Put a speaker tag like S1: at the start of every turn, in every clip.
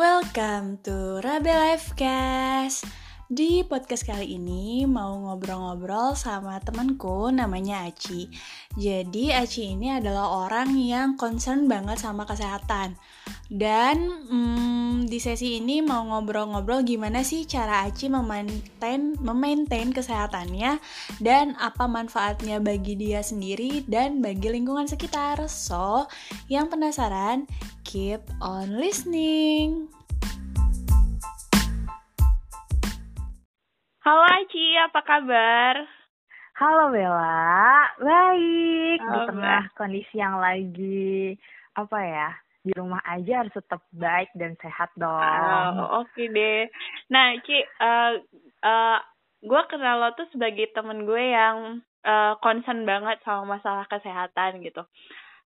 S1: Welcome to Rabe Livecast. Di podcast kali ini mau ngobrol-ngobrol sama temanku namanya Aci. Jadi Aci ini adalah orang yang concern banget sama kesehatan. Dan hmm, di sesi ini mau ngobrol-ngobrol gimana sih cara Aci memaintain, memaintain kesehatannya dan apa manfaatnya bagi dia sendiri dan bagi lingkungan sekitar. So, yang penasaran, keep on listening. Halo Aci, apa kabar?
S2: Halo Bella, baik.
S1: Halo,
S2: di tengah kondisi yang lagi apa ya di rumah aja harus tetap baik dan sehat dong.
S1: Oh, oke deh. Nah, Ci, uh, uh, gue kenal lo tuh sebagai temen gue yang uh, concern banget sama masalah kesehatan gitu.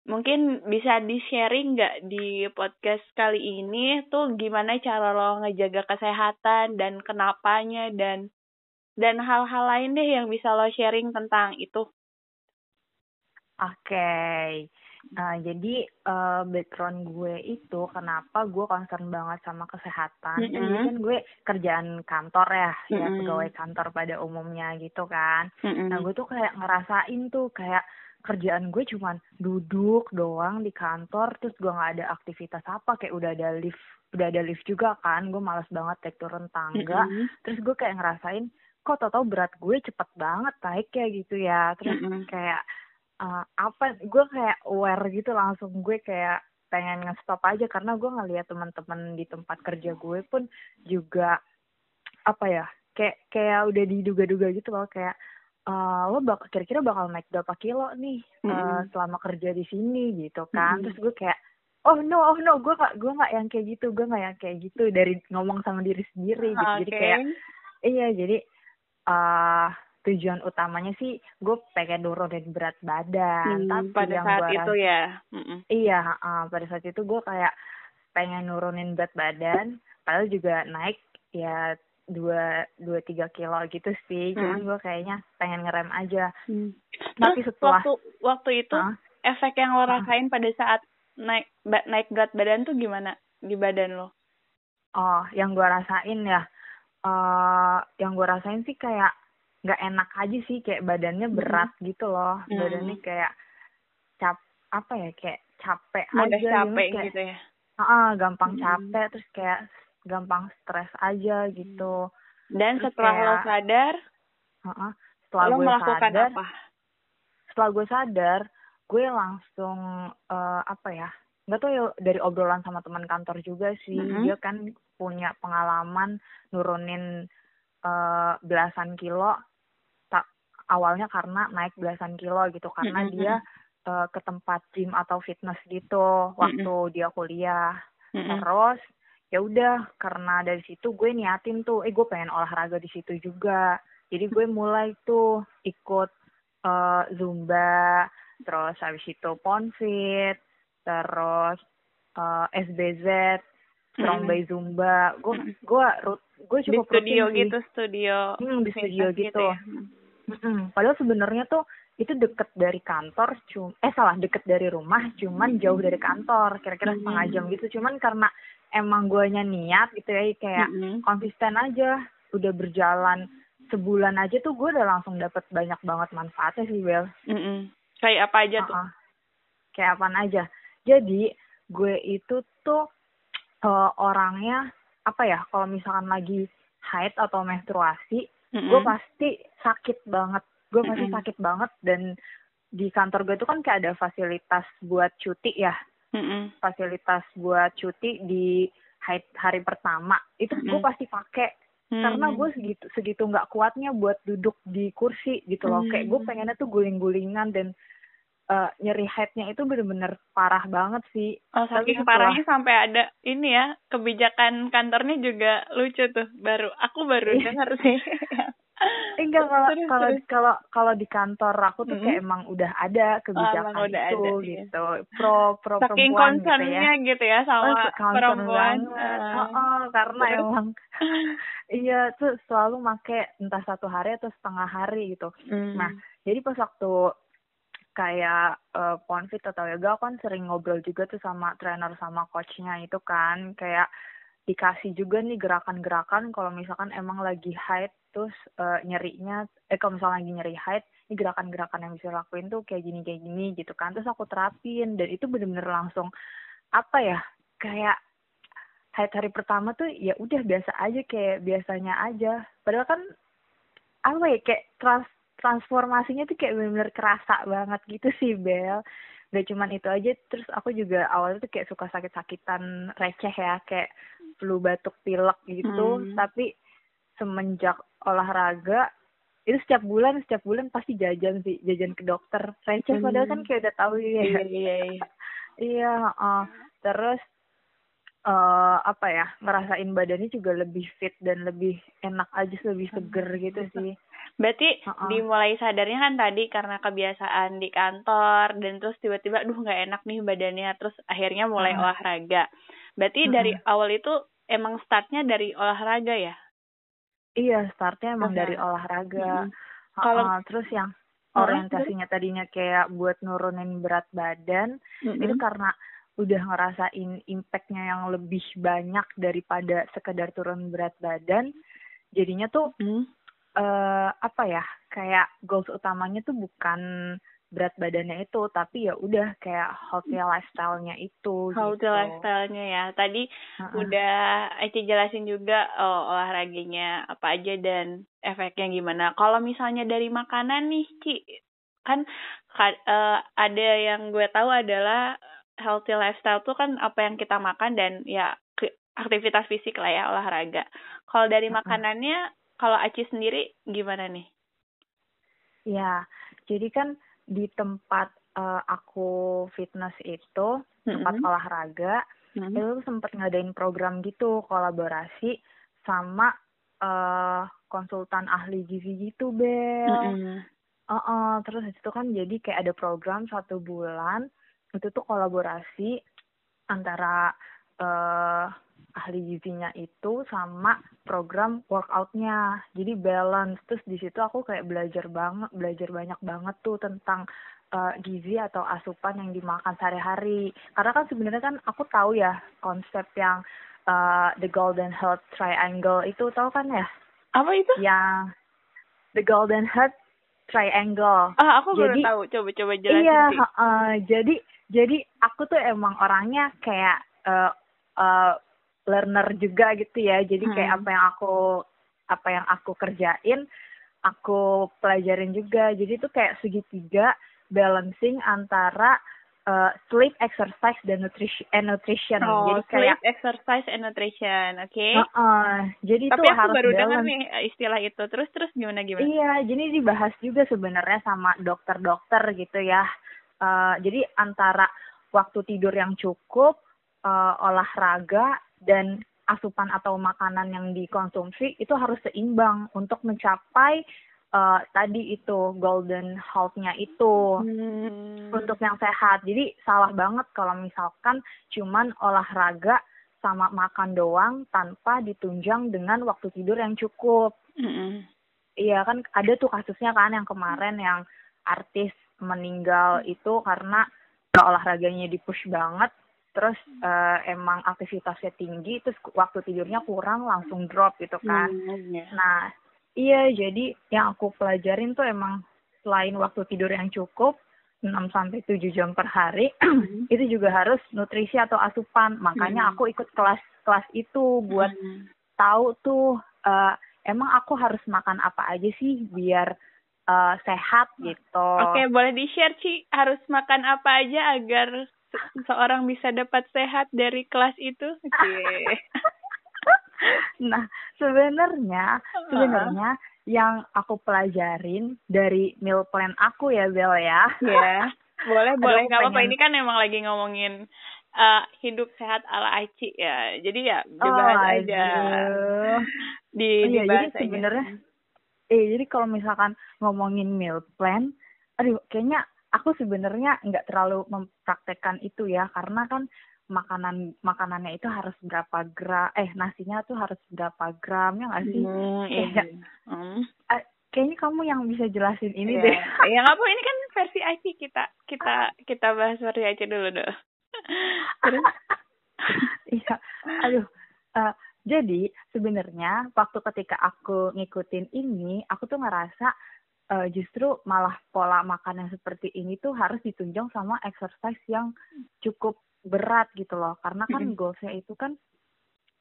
S1: Mungkin bisa di-sharing nggak di podcast kali ini tuh gimana cara lo ngejaga kesehatan dan kenapanya dan dan hal-hal lain deh yang bisa lo sharing tentang itu.
S2: Oke, Nah, jadi uh, background gue itu kenapa gue concern banget sama kesehatan. Mm -hmm. Jadi kan gue kerjaan kantor ya, mm -hmm. ya pegawai kantor pada umumnya gitu kan. Mm -hmm. Nah, gue tuh kayak ngerasain tuh kayak kerjaan gue cuman duduk doang di kantor terus gue nggak ada aktivitas apa kayak udah ada lift udah ada lift juga kan gue malas banget naik turun tangga mm -hmm. terus gue kayak ngerasain kok tau tau berat gue cepet banget naik kayak gitu ya terus mm -hmm. kayak uh, apa gue kayak aware gitu langsung gue kayak pengen nge-stop aja karena gue ngeliat teman-teman di tempat kerja gue pun juga apa ya kayak kayak udah diduga-duga gitu loh kayak uh, lo bak kira-kira bakal naik berapa kilo nih mm -hmm. uh, selama kerja di sini gitu kan mm -hmm. terus gue kayak oh no oh no gue gak gue gak yang kayak gitu gue gak yang kayak gitu dari ngomong sama diri sendiri gitu okay. jadi kayak iya jadi uh, tujuan utamanya sih gue pengen nurunin berat badan
S1: hmm, tapi pada yang saat itu ya
S2: mm iya uh, pada saat itu gue kayak pengen nurunin berat badan padahal juga naik ya dua dua tiga kilo gitu sih hmm. cuman gue kayaknya pengen ngerem aja hmm.
S1: tapi Terus setelah waktu waktu itu uh, efek yang lo rasain uh, pada saat naik naik berat badan tuh gimana di badan lo
S2: oh yang gue rasain ya uh, yang gue rasain sih kayak nggak enak aja sih kayak badannya hmm. berat hmm. gitu loh hmm. badannya kayak cap apa ya kayak capek
S1: Mudah
S2: aja
S1: capek
S2: kayak,
S1: gitu ya
S2: uh, gampang hmm. capek terus kayak gampang stres aja gitu
S1: dan terus setelah kayak, lo sadar
S2: uh -uh, setelah
S1: lo
S2: gue
S1: melakukan
S2: sadar
S1: apa
S2: setelah gue sadar gue langsung uh, apa ya nggak tahu ya dari obrolan sama teman kantor juga sih mm -hmm. dia kan punya pengalaman nurunin uh, belasan kilo tak awalnya karena naik belasan kilo gitu karena mm -hmm. dia uh, ke tempat gym atau fitness gitu waktu mm -hmm. dia kuliah mm -hmm. terus ya udah karena dari situ gue niatin tuh eh gue pengen olahraga di situ juga jadi gue mulai tuh ikut uh, zumba terus habis itu ponfit terus uh, eh, SBZ Strong mm. by Zumba gue gue gue cukup
S1: di studio gitu studio
S2: hmm, di studio gitu, gitu ya. hmm. padahal sebenarnya tuh itu deket dari kantor cum eh salah deket dari rumah cuman jauh dari kantor kira-kira hmm. setengah jam gitu cuman karena emang guanya niat gitu ya kayak hmm. konsisten aja udah berjalan sebulan aja tuh gue udah langsung dapet banyak banget manfaatnya sih Bel.
S1: Mm -mm. Kayak apa aja tuh? Uh -uh.
S2: Kayak apa aja. Jadi gue itu tuh uh, orangnya apa ya kalau misalkan lagi haid atau menstruasi mm-hmm. gue pasti sakit banget gue mm-hmm. pasti sakit banget dan di kantor gue itu kan kayak ada fasilitas buat cuti ya mm-hmm. fasilitas buat cuti di haid hari pertama itu mm-hmm. gue pasti pakai hmm. karena gue segitu segitu nggak kuatnya buat duduk di kursi gitu loh hmm. kayak gue pengennya tuh guling-gulingan dan uh, nyeri headnya itu bener-bener parah banget sih.
S1: Oh, saking Tapi parahnya sampai ada ini ya kebijakan kantornya juga lucu tuh baru. Aku baru
S2: iya.
S1: dengar sih.
S2: Enggak kalau kalau kalau kalau di kantor aku tuh kayak emang udah ada kebijakan oh, udah itu ada, iya. gitu. Iya. Pro pro
S1: Saking
S2: perempuan
S1: gitu ya. gitu ya sama oh, perempuan.
S2: Uh. Oh, oh, karena Terus. emang iya tuh selalu make entah satu hari atau setengah hari gitu. Hmm. Nah, jadi pas waktu kayak uh, Ponfit atau yoga kan sering ngobrol juga tuh sama trainer sama coachnya itu kan kayak dikasih juga nih gerakan-gerakan kalau misalkan emang lagi haid terus uh, nyerinya eh kalau misalnya lagi nyeri haid ini gerakan-gerakan yang bisa lakuin tuh kayak gini kayak gini gitu kan. Terus aku terapin dan itu bener-bener langsung apa ya kayak haid hari pertama tuh ya udah biasa aja kayak biasanya aja. Padahal kan apa ya kayak trans transformasinya tuh kayak bener-bener kerasa banget gitu sih Bel. Gak cuman itu aja terus aku juga awalnya tuh kayak suka sakit-sakitan receh ya kayak flu batuk pilek gitu hmm. tapi semenjak olahraga itu setiap bulan setiap bulan pasti jajan sih jajan ke dokter receh hmm. padahal kan kayak udah tahu ya
S1: iya iya iya,
S2: iya uh, terus uh, apa ya ngerasain badannya juga lebih fit dan lebih enak aja lebih seger gitu sih
S1: berarti uh -uh. dimulai sadarnya kan tadi karena kebiasaan di kantor dan terus tiba-tiba duh nggak enak nih badannya terus akhirnya mulai -huh. olahraga berarti -huh. dari awal itu emang startnya dari olahraga ya
S2: iya startnya emang dari olahraga -huh. kalau uh, terus yang orientasinya tadinya kayak buat nurunin berat badan -huh. itu karena udah ngerasain impactnya yang lebih banyak daripada sekedar turun berat badan jadinya tuh hmm. uh, apa ya kayak goals utamanya tuh bukan berat badannya itu tapi ya udah kayak healthy lifestyle-nya itu
S1: healthy gitu. lifestyle-nya ya tadi uh-uh. udah Eci jelasin juga oh, olahraganya apa aja dan efeknya gimana kalau misalnya dari makanan nih Ci kan uh, ada yang gue tahu adalah healthy lifestyle tuh kan apa yang kita makan dan ya aktivitas fisik lah ya olahraga. Kalau dari makanannya, kalau Aci sendiri gimana nih?
S2: Ya, jadi kan di tempat uh, aku fitness itu tempat mm -hmm. olahraga mm -hmm. itu sempat ngadain program gitu kolaborasi sama uh, konsultan ahli gizi gitu Bel. Mm -hmm. uh -uh, terus itu kan jadi kayak ada program satu bulan itu tuh kolaborasi antara uh, ahli gizinya itu sama program workoutnya. Jadi balance. Terus di situ aku kayak belajar banget belajar banyak banget tuh tentang uh, gizi atau asupan yang dimakan sehari-hari. Karena kan sebenarnya kan aku tahu ya konsep yang uh, the golden health triangle itu tahu kan ya?
S1: Apa itu?
S2: Yang the golden health triangle.
S1: Ah aku jadi, baru tahu. Coba coba jelasin
S2: iya uh, jadi jadi aku tuh emang orangnya kayak uh, uh, learner juga gitu ya jadi kayak hmm. apa yang aku apa yang aku kerjain aku pelajarin juga jadi tuh kayak segitiga balancing antara uh, sleep, exercise dan nutrition and nutrition.
S1: Oh, jadi kayak sleep, exercise and nutrition, oke? Okay?
S2: Uh, uh, jadi
S1: Tapi
S2: itu
S1: aku
S2: harus
S1: baru
S2: balance.
S1: dengar nih istilah itu. Terus terus gimana gimana?
S2: Iya, jadi dibahas juga sebenarnya sama dokter-dokter gitu ya. Uh, jadi antara waktu tidur yang cukup, uh, olahraga dan asupan atau makanan yang dikonsumsi itu harus seimbang untuk mencapai uh, tadi itu golden health-nya itu hmm. untuk yang sehat. Jadi salah banget kalau misalkan cuman olahraga sama makan doang tanpa ditunjang dengan waktu tidur yang cukup. Hmm. Iya kan ada tuh kasusnya kan yang kemarin yang artis meninggal itu karena olahraganya di push banget terus uh, emang aktivitasnya tinggi terus waktu tidurnya kurang langsung drop gitu kan hmm, yeah. nah iya jadi yang aku pelajarin tuh emang selain waktu tidur yang cukup 6 sampai 7 jam per hari hmm. itu juga harus nutrisi atau asupan makanya hmm. aku ikut kelas kelas itu buat tahu tuh uh, emang aku harus makan apa aja sih biar uh, sehat gitu.
S1: Oke, okay, boleh di-share Ci, harus makan apa aja agar seorang bisa dapat sehat dari kelas itu? Okay.
S2: nah, sebenarnya sebenarnya uh yang aku pelajarin dari meal plan aku ya Bel ya.
S1: Iya. Yeah. Boleh, boleh. Kalau apa-apa. Ini kan emang lagi ngomongin uh, hidup sehat ala Aici ya. Jadi ya dibahas oh, aja. Di, oh, iya,
S2: jadi sebenarnya eh jadi kalau misalkan ngomongin meal plan aduh kayaknya aku sebenarnya nggak terlalu mempraktekkan itu ya karena kan makanan makanannya itu harus berapa gram eh nasinya tuh harus berapa gram ya nggak sih? Hmm, iya. hmm. Uh, kayaknya kamu yang bisa jelasin ini yeah. deh.
S1: Ya nggak apa ini kan versi IT kita. Kita kita bahas versi IT dulu deh
S2: iya. Aduh. Uh, jadi sebenarnya waktu ketika aku ngikutin ini, aku tuh ngerasa uh, justru malah pola makan yang seperti ini tuh harus ditunjang sama exercise yang cukup berat gitu loh. Karena kan mm-hmm. goalsnya itu kan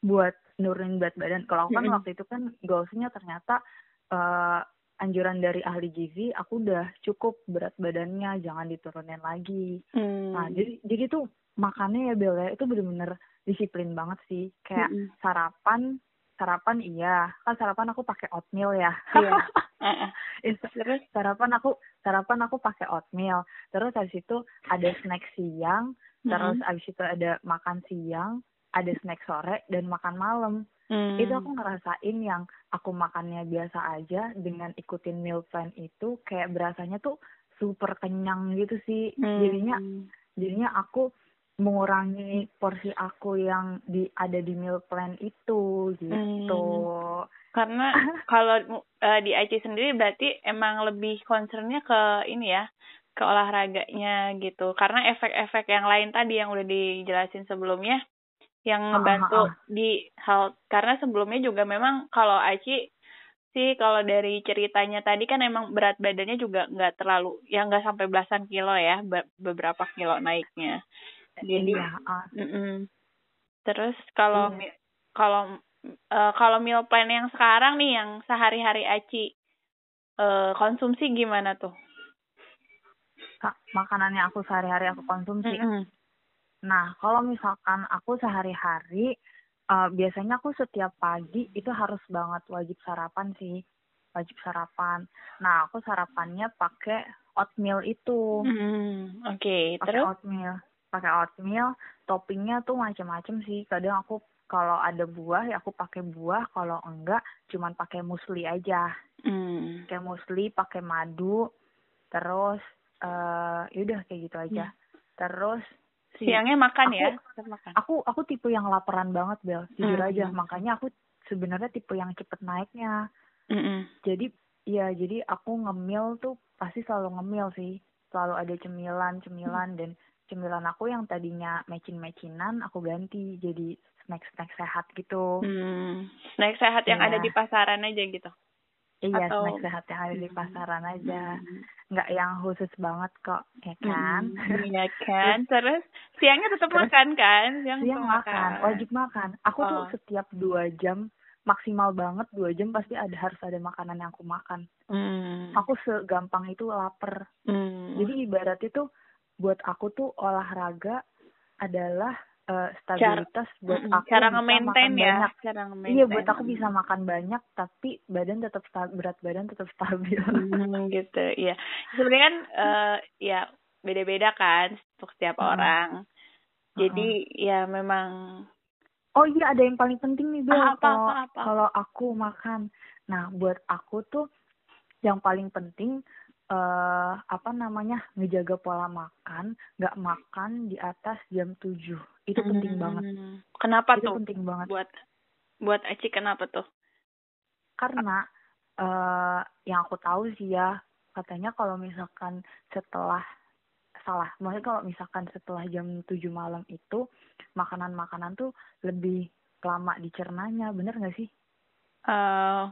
S2: buat nurunin berat badan. Kalau aku kan mm-hmm. waktu itu kan goalsnya ternyata uh, anjuran dari ahli gizi, aku udah cukup berat badannya, jangan diturunin lagi. Mm. Nah jadi jadi tuh makannya ya Bel ya itu bener-bener disiplin banget sih kayak mm -hmm. sarapan sarapan iya. Kan sarapan aku pakai oatmeal ya. Iya. terus? sarapan aku sarapan aku pakai oatmeal. Terus habis itu ada snack siang terus mm habis itu ada makan siang ada snack sore dan makan malam. Mm. itu aku ngerasain yang aku makannya biasa aja dengan ikutin meal plan itu kayak berasanya tuh super kenyang gitu sih. Mm. jadinya jadinya aku mengurangi porsi aku yang di ada di meal plan itu gitu. Hmm.
S1: Karena kalau uh, di IC sendiri berarti emang lebih concernnya ke ini ya, ke olahraganya gitu. Karena efek-efek yang lain tadi yang udah dijelasin sebelumnya yang ah, ngebantu uh, uh, uh. di hal karena sebelumnya juga memang kalau Aci sih kalau dari ceritanya tadi kan emang berat badannya juga nggak terlalu ya nggak sampai belasan kilo ya beberapa kilo naiknya jadi iya, uh. mm -mm. terus kalau iya. kalau uh, kalau meal plan yang sekarang nih yang sehari-hari Aci uh, konsumsi gimana tuh
S2: Kak, makanan yang aku sehari-hari aku konsumsi mm -hmm. nah kalau misalkan aku sehari-hari uh, biasanya aku setiap pagi itu harus banget wajib sarapan sih wajib sarapan nah aku sarapannya pakai oatmeal itu
S1: mm, oke okay. terus
S2: oatmeal pakai oatmeal toppingnya tuh macam-macam sih kadang aku kalau ada buah ya aku pakai buah kalau enggak cuman pakai musli aja mm. kayak musli pakai madu terus uh, yaudah kayak gitu aja mm. terus
S1: siangnya makan
S2: aku,
S1: ya
S2: makan. aku aku tipe yang laparan banget bel jujur mm. aja makanya aku sebenarnya tipe yang cepet naiknya mm -mm. jadi ya jadi aku ngemil tuh pasti selalu ngemil sih selalu ada cemilan cemilan mm. dan cemilan aku yang tadinya mecin-mecinan aku ganti jadi snack-snack sehat gitu.
S1: Hmm, snack sehat yang ya. ada di pasaran aja gitu.
S2: Iya, Atau... snack sehat yang ada di hmm. pasaran aja. Hmm. Nggak yang khusus banget kok, ya kan?
S1: Hmm, iya kan? Terus siangnya tetap Terus, makan kan?
S2: Siang, siang makan. makan, wajib makan. Aku oh. tuh setiap dua jam maksimal banget dua jam pasti ada harus ada makanan yang aku makan. Hmm. Aku segampang itu lapar. Hmm. Jadi ibarat itu buat aku tuh olahraga adalah uh, stabilitas cara, buat aku
S1: cara nge-maintain ya banyak. cara
S2: iya buat aku bisa makan banyak tapi badan tetap berat badan tetap stabil
S1: hmm, gitu iya sebenarnya kan uh, ya beda-beda kan untuk setiap hmm. orang jadi hmm. ya memang
S2: oh iya ada yang paling penting nih Bel ah, kalau kalau aku makan nah buat aku tuh yang paling penting uh, apa namanya ngejaga pola makan nggak makan di atas jam 7 itu hmm. penting banget.
S1: Kenapa
S2: itu
S1: tuh?
S2: penting banget.
S1: Buat buat Aci kenapa tuh?
S2: Karena uh, yang aku tahu sih ya katanya kalau misalkan setelah salah maksudnya kalau misalkan setelah jam 7 malam itu makanan-makanan tuh lebih lama dicernanya bener nggak sih?
S1: Uh,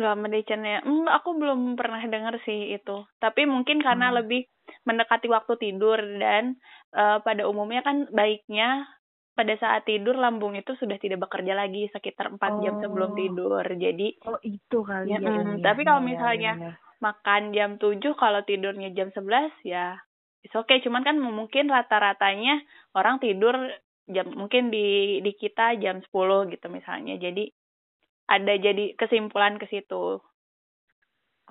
S1: Lama ya hmm, aku belum pernah dengar sih itu. Tapi mungkin karena hmm. lebih mendekati waktu tidur dan uh, pada umumnya kan baiknya pada saat tidur lambung itu sudah tidak bekerja lagi sekitar 4 oh. jam sebelum oh. tidur. Jadi
S2: Oh, itu kali ya. ya,
S1: ya tapi kalau ya, misalnya ya, ya. makan jam 7 kalau tidurnya jam 11 ya oke okay. cuman kan mungkin rata-ratanya orang tidur jam mungkin di di kita jam 10 gitu misalnya. Jadi ada jadi kesimpulan ke situ.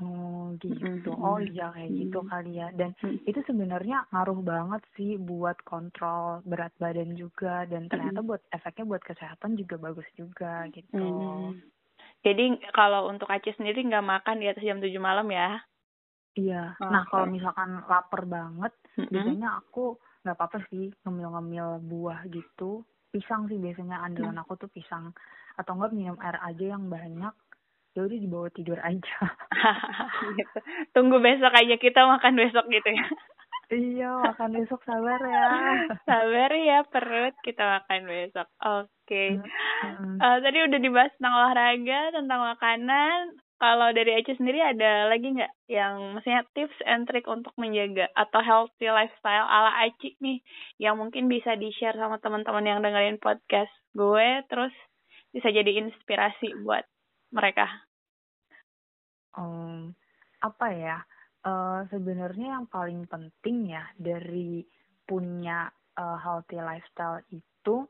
S2: Oh gitu. Oh iya kayak gitu kali ya. Dan itu sebenarnya ngaruh banget sih buat kontrol berat badan juga dan ternyata buat efeknya buat kesehatan juga bagus juga gitu.
S1: Jadi kalau untuk Aceh sendiri nggak makan di atas jam 7 malam ya?
S2: Iya. Oh, nah, kalau misalkan lapar banget, biasanya aku nggak apa-apa sih ngemil-ngemil buah gitu. Pisang sih biasanya andalan mm-hmm. aku tuh pisang. Atau enggak minum air aja yang banyak ya udah dibawa tidur aja.
S1: Gitu. tunggu besok aja kita makan besok gitu ya.
S2: Iya makan besok sabar ya.
S1: Sabar ya perut kita makan besok. Oke. Okay. uh, eh, tadi udah dibahas tentang olahraga tentang makanan kalau dari Eci sendiri ada lagi nggak yang maksudnya tips and trick untuk menjaga atau healthy lifestyle ala Eci nih yang mungkin bisa di share sama teman-teman yang dengerin podcast gue terus bisa jadi inspirasi buat mereka.
S2: Um, apa ya? Uh, Sebenarnya yang paling penting ya dari punya uh, healthy lifestyle itu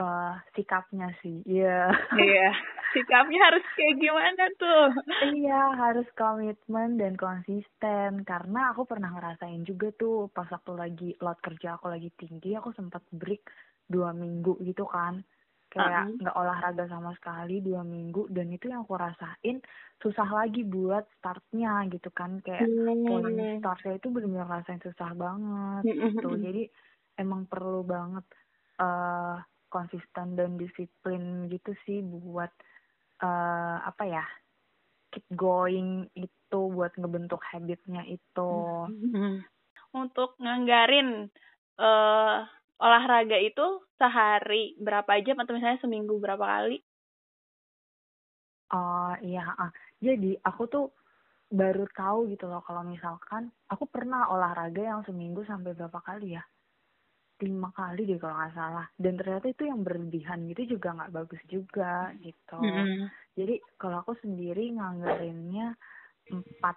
S2: uh, sikapnya sih. Iya. Yeah.
S1: Iya. Yeah. sikapnya harus kayak gimana tuh
S2: iya harus komitmen dan konsisten karena aku pernah ngerasain juga tuh pas waktu lagi load kerja aku lagi tinggi aku sempat break dua minggu gitu kan kayak nggak uh -huh. olahraga sama sekali dua minggu dan itu yang aku rasain susah lagi buat startnya gitu kan kayak hmm. poin startnya itu benar-benar rasain susah banget gitu jadi emang perlu banget uh, konsisten dan disiplin gitu sih buat uh, apa ya keep going itu buat ngebentuk habitnya itu
S1: hmm. untuk nganggarin uh, olahraga itu sehari berapa jam atau misalnya seminggu berapa kali
S2: oh uh, iya uh. jadi aku tuh baru tahu gitu loh kalau misalkan aku pernah olahraga yang seminggu sampai berapa kali ya lima kali deh kalau nggak salah. Dan ternyata itu yang berlebihan gitu juga nggak bagus juga gitu. Mm-hmm. jadi kalau aku sendiri nganggarinnya empat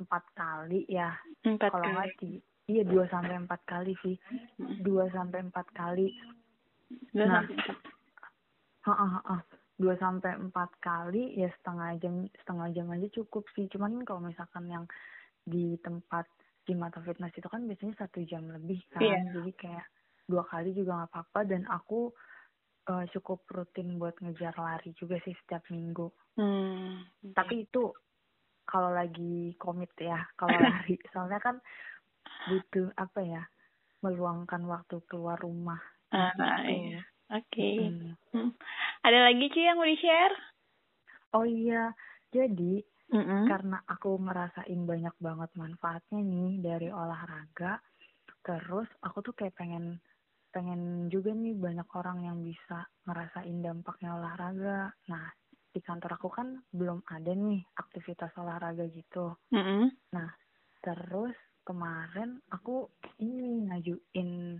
S2: empat kali ya. Kalau nggak di iya dua sampai empat kali sih. Dua sampai empat kali. Nah dua sampai empat kali ya setengah jam setengah jam aja cukup sih. Cuman kalau misalkan yang di tempat gym atau fitness itu kan biasanya satu jam lebih kan. Yeah. jadi kayak dua kali juga nggak apa-apa dan aku uh, cukup rutin buat ngejar lari juga sih setiap minggu. Hmm. Tapi itu kalau lagi komit ya, kalau lari soalnya kan butuh apa ya meluangkan waktu keluar rumah.
S1: Ah, gitu. iya. Oke. Okay. Hmm. Hmm. Ada lagi sih yang mau di share?
S2: Oh iya, jadi mm -hmm. karena aku ngerasain banyak banget manfaatnya nih dari olahraga, terus aku tuh kayak pengen pengen juga nih banyak orang yang bisa ngerasain dampaknya olahraga. Nah, di kantor aku kan belum ada nih aktivitas olahraga gitu. Mm -hmm. Nah, terus kemarin aku ini ngajuin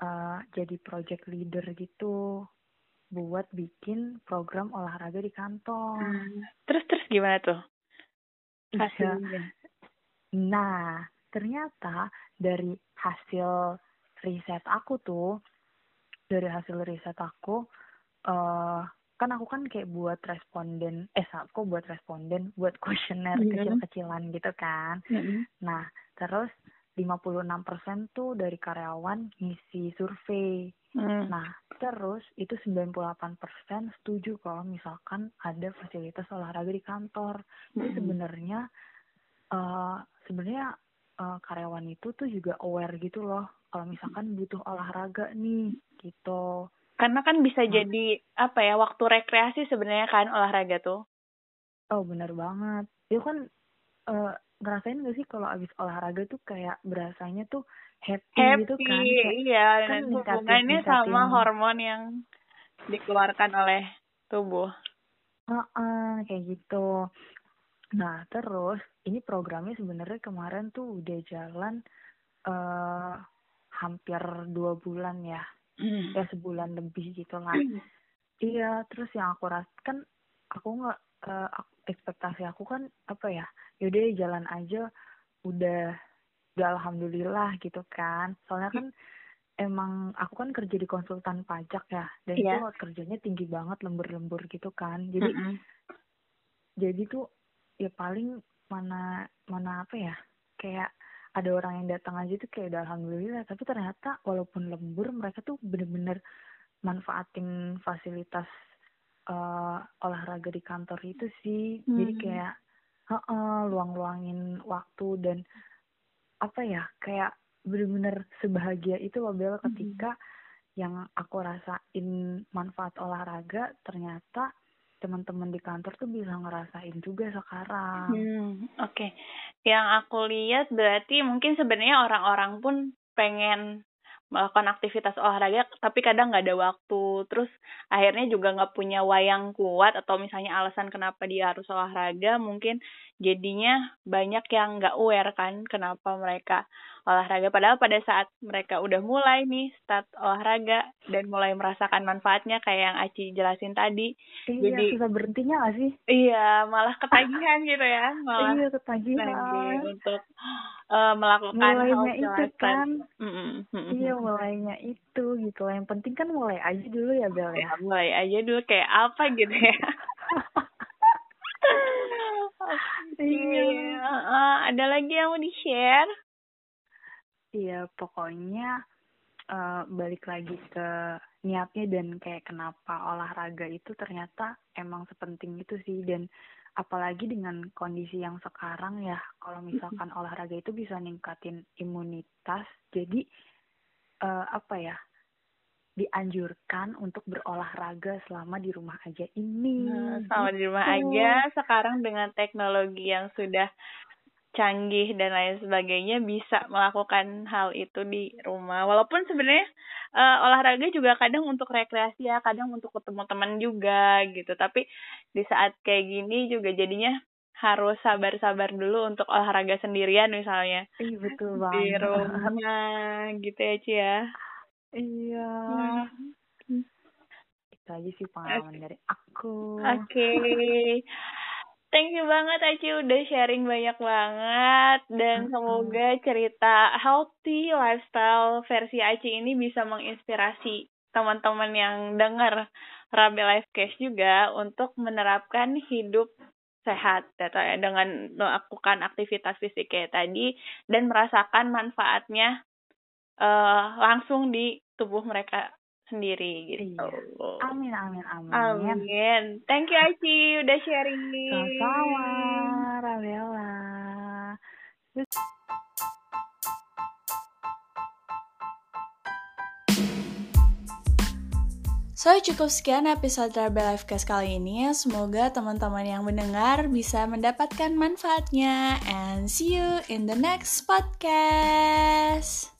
S2: uh, jadi project leader gitu buat bikin program olahraga di kantor. Hmm.
S1: Terus terus gimana tuh?
S2: Iya. Hasilnya. Nah, ternyata dari hasil riset aku tuh dari hasil riset aku uh, kan aku kan kayak buat responden eh aku buat responden buat kuesioner -hmm. kecil-kecilan gitu kan mm -hmm. nah terus 56% tuh dari karyawan ngisi survei. Mm. Nah, terus itu 98% setuju kalau misalkan ada fasilitas olahraga di kantor. Jadi mm. sebenarnya uh, sebenarnya uh, karyawan itu tuh juga aware gitu loh kalau misalkan butuh olahraga nih gitu.
S1: Karena kan bisa nah. jadi apa ya waktu rekreasi sebenarnya kan olahraga tuh.
S2: Oh benar banget. Itu kan uh, ngerasain gak sih kalau abis olahraga tuh kayak berasanya tuh happy, happy gitu kan? Kayak,
S1: iya kan hubungannya sama hormon yang dikeluarkan oleh tubuh.
S2: Uh -uh, kayak gitu. Nah terus ini programnya sebenarnya kemarin tuh udah jalan uh, hampir dua bulan ya mm. ya sebulan lebih gitu lah mm. iya terus yang aku rasakan aku nggak uh, ekspektasi aku kan apa ya yaudah jalan aja udah udah alhamdulillah gitu kan soalnya kan emang aku kan kerja di konsultan pajak ya dan yeah. itu kerjanya tinggi banget lembur-lembur gitu kan jadi mm -hmm. jadi tuh ya paling mana mana apa ya kayak ada orang yang datang aja tuh kayak udah alhamdulillah tapi ternyata walaupun lembur mereka tuh bener-bener manfaatin fasilitas uh, olahraga di kantor itu sih hmm. jadi kayak uh -uh, luang-luangin waktu dan apa ya kayak bener-bener sebahagia itu loh Bel ketika hmm. yang aku rasain manfaat olahraga ternyata teman-teman di kantor tuh bisa ngerasain juga sekarang.
S1: Hmm, oke. Okay. Yang aku lihat berarti mungkin sebenarnya orang-orang pun pengen melakukan aktivitas olahraga tapi kadang nggak ada waktu terus akhirnya juga nggak punya wayang kuat atau misalnya alasan kenapa dia harus olahraga mungkin jadinya banyak yang nggak aware kan kenapa mereka olahraga. Padahal pada saat mereka udah mulai nih start olahraga dan mulai merasakan manfaatnya kayak yang Aci jelasin tadi.
S2: Iya, jadi susah berhentinya gak sih?
S1: Iya malah ketagihan gitu ya malah
S2: iya ketagihan.
S1: untuk uh, melakukan
S2: mulainya itu kan. mm -mm. iya mulainya itu gitu. Yang penting kan mulai aja dulu ya Bel ya,
S1: ya mulai aja dulu kayak apa gitu ya Iya. Uh, ada lagi yang mau di share?
S2: Iya, pokoknya uh, balik lagi ke niatnya dan kayak kenapa olahraga itu ternyata emang sepenting itu sih dan apalagi dengan kondisi yang sekarang ya kalau misalkan olahraga itu bisa ningkatin imunitas jadi uh, apa ya dianjurkan untuk berolahraga selama di rumah aja ini.
S1: Nah, selama di rumah gitu. aja sekarang dengan teknologi yang sudah canggih dan lain sebagainya bisa melakukan hal itu di rumah. Walaupun sebenarnya uh, olahraga juga kadang untuk rekreasi ya, kadang untuk ketemu teman juga gitu. Tapi di saat kayak gini juga jadinya harus sabar-sabar dulu untuk olahraga sendirian misalnya.
S2: Iya betul banget.
S1: Di rumah gitu ya Cia. Ya.
S2: Iya. Hmm. Itu aja sih pengalaman okay. dari aku.
S1: Oke. Okay. Thank you banget Aci udah sharing banyak banget dan semoga cerita healthy lifestyle versi Aci ini bisa menginspirasi teman-teman yang dengar Rabe Life Cash juga untuk menerapkan hidup sehat atau ya dengan melakukan aktivitas fisik kayak tadi dan merasakan manfaatnya uh, langsung di tubuh mereka sendiri gitu. Iya.
S2: Amin amin amin.
S1: Amin. Thank you Aci udah sharing.
S2: Sama-sama, Ravela.
S1: So, cukup sekian episode Rebel Lifecast kali ini. Semoga teman-teman yang mendengar bisa mendapatkan manfaatnya. And see you in the next podcast.